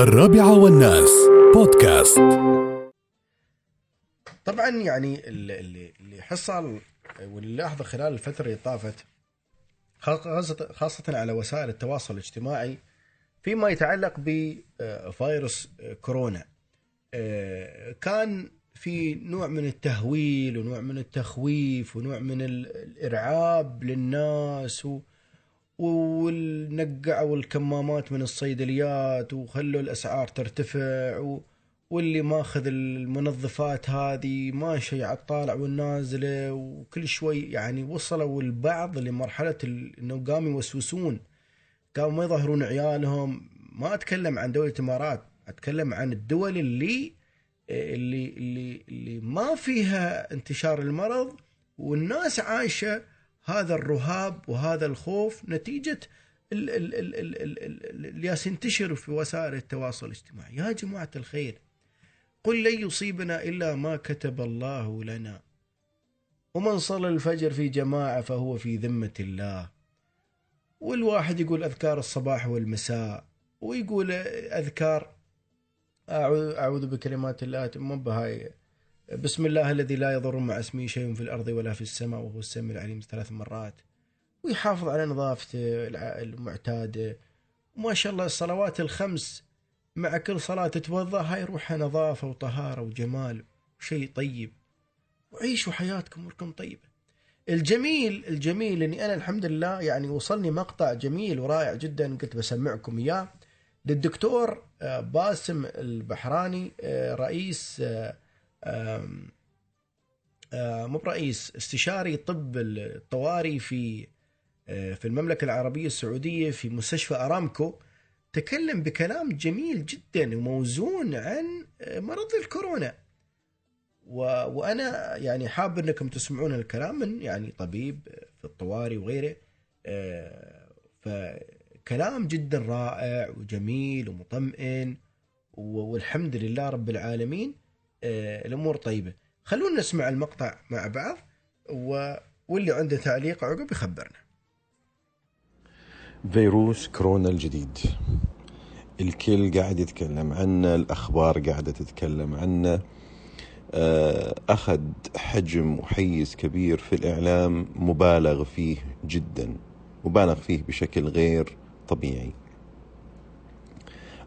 الرابعة والناس. بودكاست. طبعا يعني اللي اللي حصل واللي لاحظه خلال الفترة اللي طافت خاصه على وسائل التواصل الاجتماعي فيما يتعلق بفيروس كورونا. كان في نوع من التهويل ونوع من التخويف ونوع من الإرعاب للناس و ونقعوا الكمامات من الصيدليات وخلوا الأسعار ترتفع و واللي ماخذ المنظفات هذه ماشي على الطالع والنازلة وكل شوي يعني وصلوا البعض لمرحلة إنه قاموا يوسوسون. قاموا ما يظهرون عيالهم. ما أتكلم عن دولة الإمارات أتكلم عن الدول اللي اللي اللي اللي ما فيها انتشار المرض والناس عايشة هذا الرهاب وهذا الخوف نتيجة اللي ينتشر في وسائل التواصل الاجتماعي. يا جماعة الخير قل لن يصيبنا إلا ما كتب الله لنا. ومن صلى الفجر في جماعة فهو في ذمة الله. والواحد يقول أذكار الصباح والمساء ويقول أذكار أعوذ بكلمات الله مو بهاي بسم الله الذي لا يضر مع اسمه شيء في الأرض ولا في السماء وهو السميع العليم ثلاث مرات. ويحافظ على نظافته المعتاده وما شاء الله الصلوات الخمس مع كل صلاة تتوضأ هاي روحها نظافة وطهارة وجمال وشيء طيب. وعيشوا حياتكم وركم طيبة. الجميل الجميل إني أنا الحمد لله يعني وصلني مقطع جميل ورائع جدا قلت بسمعكم إياه. للدكتور آه، باسم البحراني آه، رئيس آه، مو برئيس استشاري طب الطوارئ في في المملكة العربية السعودية في مستشفى أرامكو. تكلم بكلام جميل جدا وموزون عن مرض الكورونا. و... وأنا يعني حاب إنكم تسمعون الكلام من يعني طبيب في الطوارئ وغيره. آه، فكلام جدا رائع وجميل ومطمئن والحمد لله رب العالمين. آه، الأمور طيبة. خلونا نسمع المقطع مع بعض و... واللي عنده تعليق عقب يخبرنا. فيروس كورونا الجديد. الكل قاعد يتكلم عنه الأخبار قاعدة تتكلم عنه. آه، أخذ حجم وحيز كبير في الإعلام مبالغ فيه جدا مبالغ فيه بشكل غير طبيعي.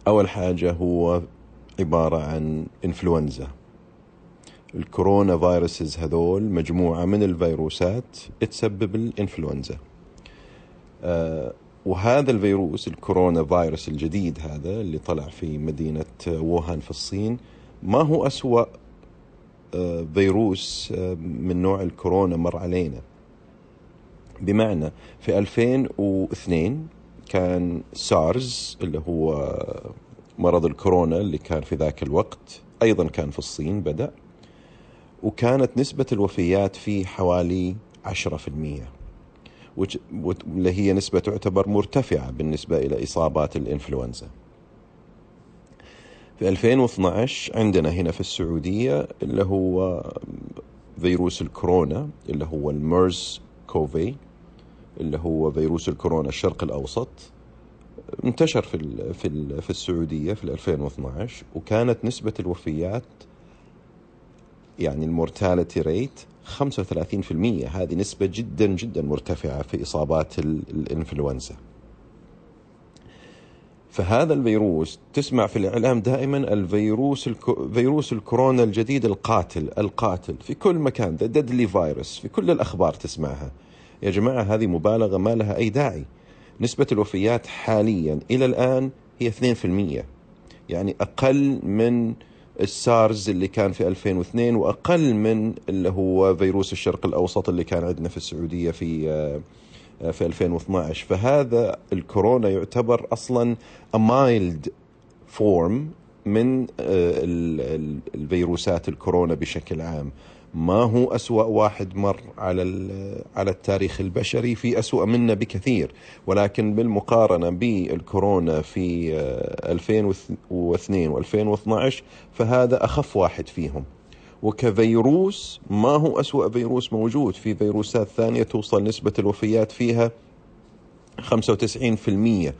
أول حاجة هو عبارة عن إنفلونزا. الكورونا فيروسز هذول مجموعة من الفيروسات تسبب الإنفلونزا. آه، وهذا الفيروس الكورونا فيروس الجديد هذا اللي طلع في مدينة ووهان في الصين ما هو أسوأ آه، فيروس آه، من نوع الكورونا مر علينا. بمعنى في 2002 كان سارز اللي هو مرض الكورونا اللي كان في ذاك الوقت أيضا كان في الصين بدأ. وكانت نسبة الوفيات فيه حوالي 10% واللي هي نسبة تعتبر مرتفعة بالنسبة إلى إصابات الإنفلونزا. في 2012 عندنا هنا في السعودية اللي هو فيروس الكورونا اللي هو ال MERS-CoV اللي هو فيروس الكورونا الشرق الأوسط انتشر في في في السعودية في 2012 وكانت نسبة الوفيات يعني ال mortality rate 35% هذه نسبة جدا جدا مرتفعة في إصابات الإنفلونزا. فهذا الفيروس تسمع في الإعلام دائما الفيروس الكو فيروس الكورونا الجديد القاتل القاتل في كل مكان. the deadly virus في كل الأخبار تسمعها. يا جماعة هذه مبالغة ما لها أي داعي. نسبة الوفيات حاليا إلى الآن هي 2% يعني أقل من السارز اللي كان في 2002 وأقل من اللي هو فيروس الشرق الأوسط اللي كان عندنا في السعودية في آه، في 2012 فهذا الكورونا يعتبر أصلا mild form من آه، الفيروسات الكورونا بشكل عام. ما هو أسوأ واحد مر على على التاريخ البشري في أسوأ منا بكثير. ولكن بالمقارنة بالكورونا في 2002 و2012 فهذا أخف واحد فيهم. وكفيروس ما هو أسوأ فيروس موجود. في فيروسات ثانية توصل نسبة الوفيات فيها 95%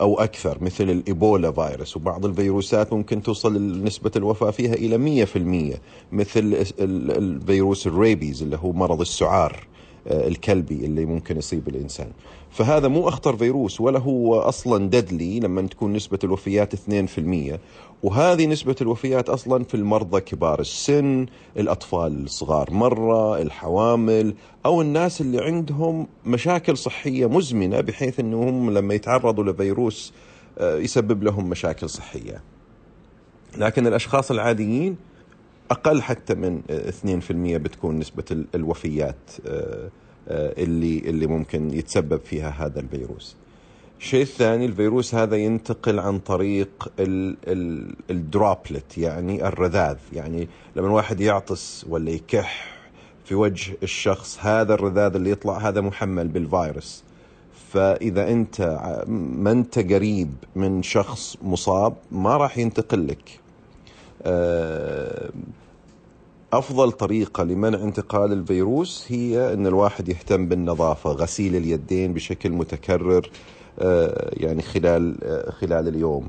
أو أكثر مثل الإيبولا فيروس. وبعض الفيروسات ممكن توصل نسبة الوفاة فيها إلى 100% مثل الفيروس الريبيز اللي هو مرض السعار. الكلبي اللي ممكن يصيب الإنسان. فهذا مو أخطر فيروس ولا هو أصلا ددلي لما تكون نسبة الوفيات 2% وهذه نسبة الوفيات أصلا في المرضى كبار السن الأطفال الصغار مرة الحوامل أو الناس اللي عندهم مشاكل صحية مزمنة بحيث أنهم لما يتعرضوا لفيروس آه، يسبب لهم مشاكل صحية. لكن الأشخاص العاديين أقل حتى من 2% بتكون نسبة الوفيات آه، آه، اللي اللي ممكن يتسبب فيها هذا الفيروس. الشيء الثاني الفيروس هذا ينتقل عن طريق الدروبلت يعني الرذاذ. يعني لما الواحد يعطس ولا يكح في وجه الشخص هذا الرذاذ اللي يطلع هذا محمل بالفيروس. فإذا أنت ما أنت قريب من شخص مصاب ما راح ينتقل لك. آه، أفضل طريقة لمنع انتقال الفيروس هي إن الواحد يهتم بالنظافة غسيل اليدين بشكل متكرر آه، يعني خلال آه، خلال اليوم.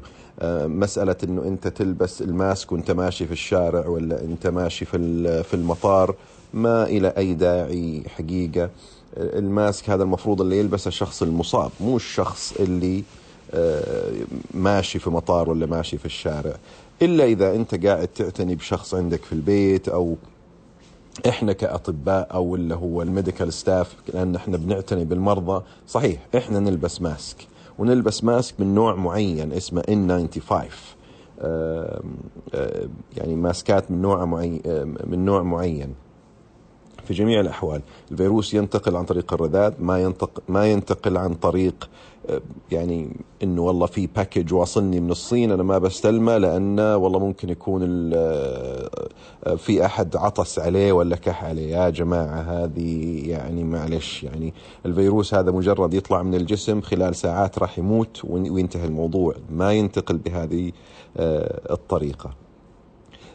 مسألة إنه أنت تلبس الماسك وأنت ماشي في الشارع ولا أنت ماشي في في المطار ما إلى أي داعي حقيقة. ال mask هذا المفروض اللي يلبسه الشخص المصاب مو الشخص اللي ماشي في مطار ولا ماشي في الشارع. إلا إذا أنت قاعد تعتني بشخص عندك في البيت أو إحنا كأطباء أو اللي هو ال medical staff لأن إحنا بنعتني بالمرضى. صحيح إحنا نلبس mask ونلبس mask من نوع معين اسمه N95 يعني ماسكات من نوع معين من نوع معين. في جميع الأحوال. الفيروس ينتقل عن طريق الرذاذ ما ينتقل ما ينتقل عن طريق يعني إنه والله في باكج واصلني من الصين أنا ما بستلمه لأن والله ممكن يكون في أحد عطس عليه ولا كح عليه. يا جماعة هذه يعني معلش يعني الفيروس هذا مجرد يطلع من الجسم خلال ساعات راح يموت وينتهي الموضوع. ما ينتقل بهذه آه، الطريقة.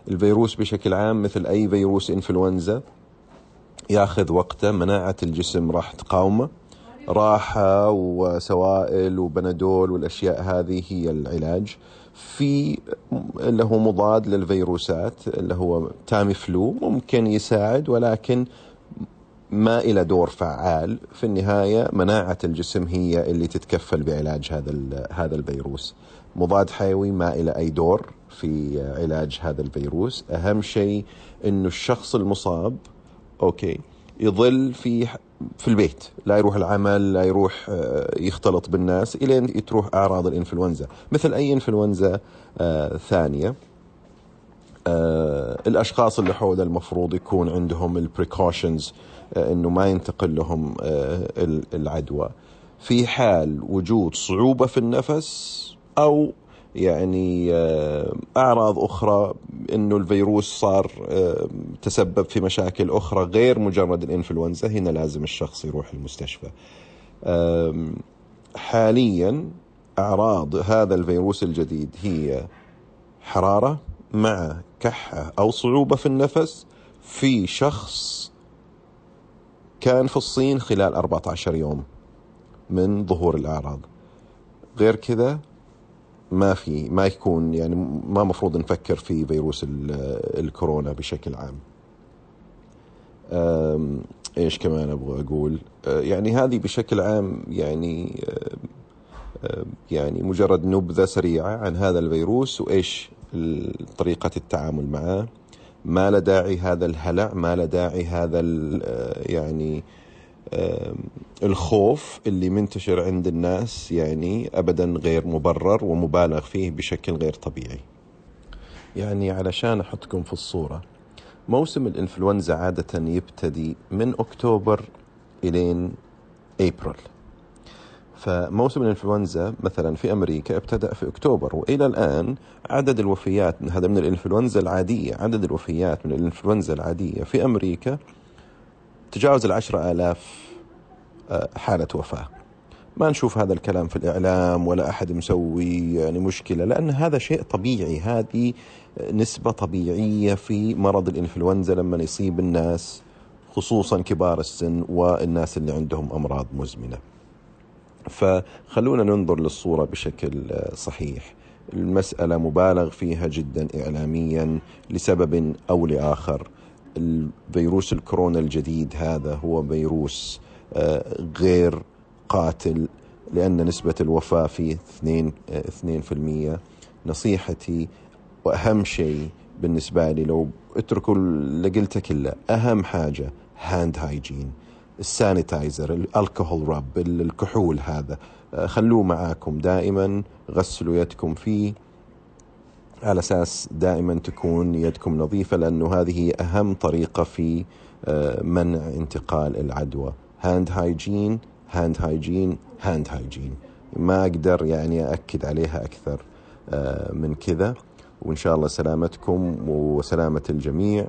الفيروس بشكل عام مثل أي فيروس إنفلونزا ياخذ وقته مناعة الجسم راح تقاومه. راحة وسوائل وبنادول والأشياء هذه هي العلاج. في اللي هو مضاد للفيروسات اللي هو تامي فلو ممكن يساعد ولكن ما إلى دور فعال. في النهاية مناعة الجسم هي اللي تتكفل بعلاج هذا هذا الفيروس. مضاد حيوي ما إله أي دور في علاج هذا الفيروس. أهم شيء أنه الشخص المصاب okay. يظل في في البيت. لا يروح العمل لا يروح آه، يختلط بالناس إلين تروح أعراض الإنفلونزا. مثل أي إنفلونزا آه، ثانية. آه، الأشخاص اللي حوله المفروض يكون عندهم ال precautions إنه ما ينتقل لهم العدوى. في حال وجود صعوبة في النفس أو يعني آه، أعراض أخرى إنه الفيروس صار آه، تسبب في مشاكل أخرى غير مجرد الإنفلونزا. هنا لازم الشخص يروح المستشفى. حاليا أعراض هذا الفيروس الجديد هي حرارة مع كحة أو صعوبة في النفس. في شخص كان في الصين خلال 14 يوم من ظهور الأعراض. غير كذا ما في ما يكون يعني ما مفروض نفكر في فيروس الكورونا بشكل عام. إيش كمان أبغى أقول؟ يعني هذه بشكل عام يعني يعني مجرد نبذة سريعة عن هذا الفيروس وإيش طريقة التعامل معه. ما له داعي هذا الهلع ما له داعي هذا يعني الخوف اللي منتشر عند الناس يعني ابدا غير مبرر ومبالغ فيه بشكل غير طبيعي. يعني علشان أحطكم في الصورة موسم الإنفلونزا عادة يبتدي من أكتوبر إلين إبريل. فموسم الإنفلونزا مثلا في أمريكا ابتدأ في أكتوبر وإلى الآن عدد الوفيات هذا من الإنفلونزا العادية عدد الوفيات من الإنفلونزا العادية في أمريكا تجاوز العشرة آلاف آه، حالة وفاة. ما نشوف هذا الكلام في الإعلام ولا أحد مسوي يعني مشكلة لأن هذا شيء طبيعي. هذه نسبة طبيعية في مرض الإنفلونزا لما يصيب الناس خصوصا كبار السن والناس اللي عندهم أمراض مزمنة. فخلونا ننظر للصورة بشكل صحيح. المسألة مبالغ فيها جدا إعلاميا لسبب أو لآخر. الفيروس الكورونا الجديد هذا هو فيروس غير قاتل لأن نسبة الوفاة فيه 2 2% نصيحتي وأهم شيء بالنسبة لي لو اتركوا اللي قلته كله أهم حاجة hand hygiene ال sanitizer ال alcohol rub الكحول هذا. خلوه معاكم دائما غسلوا يدكم فيه على أساس دائما تكون يدكم نظيفة لأنه هذه أهم طريقة في منع انتقال العدوى. hand hygiene hand hygiene hand hygiene ما أقدر يعني أأكد عليها أكثر من كذا. وإن شاء الله سلامتكم وسلامة الجميع.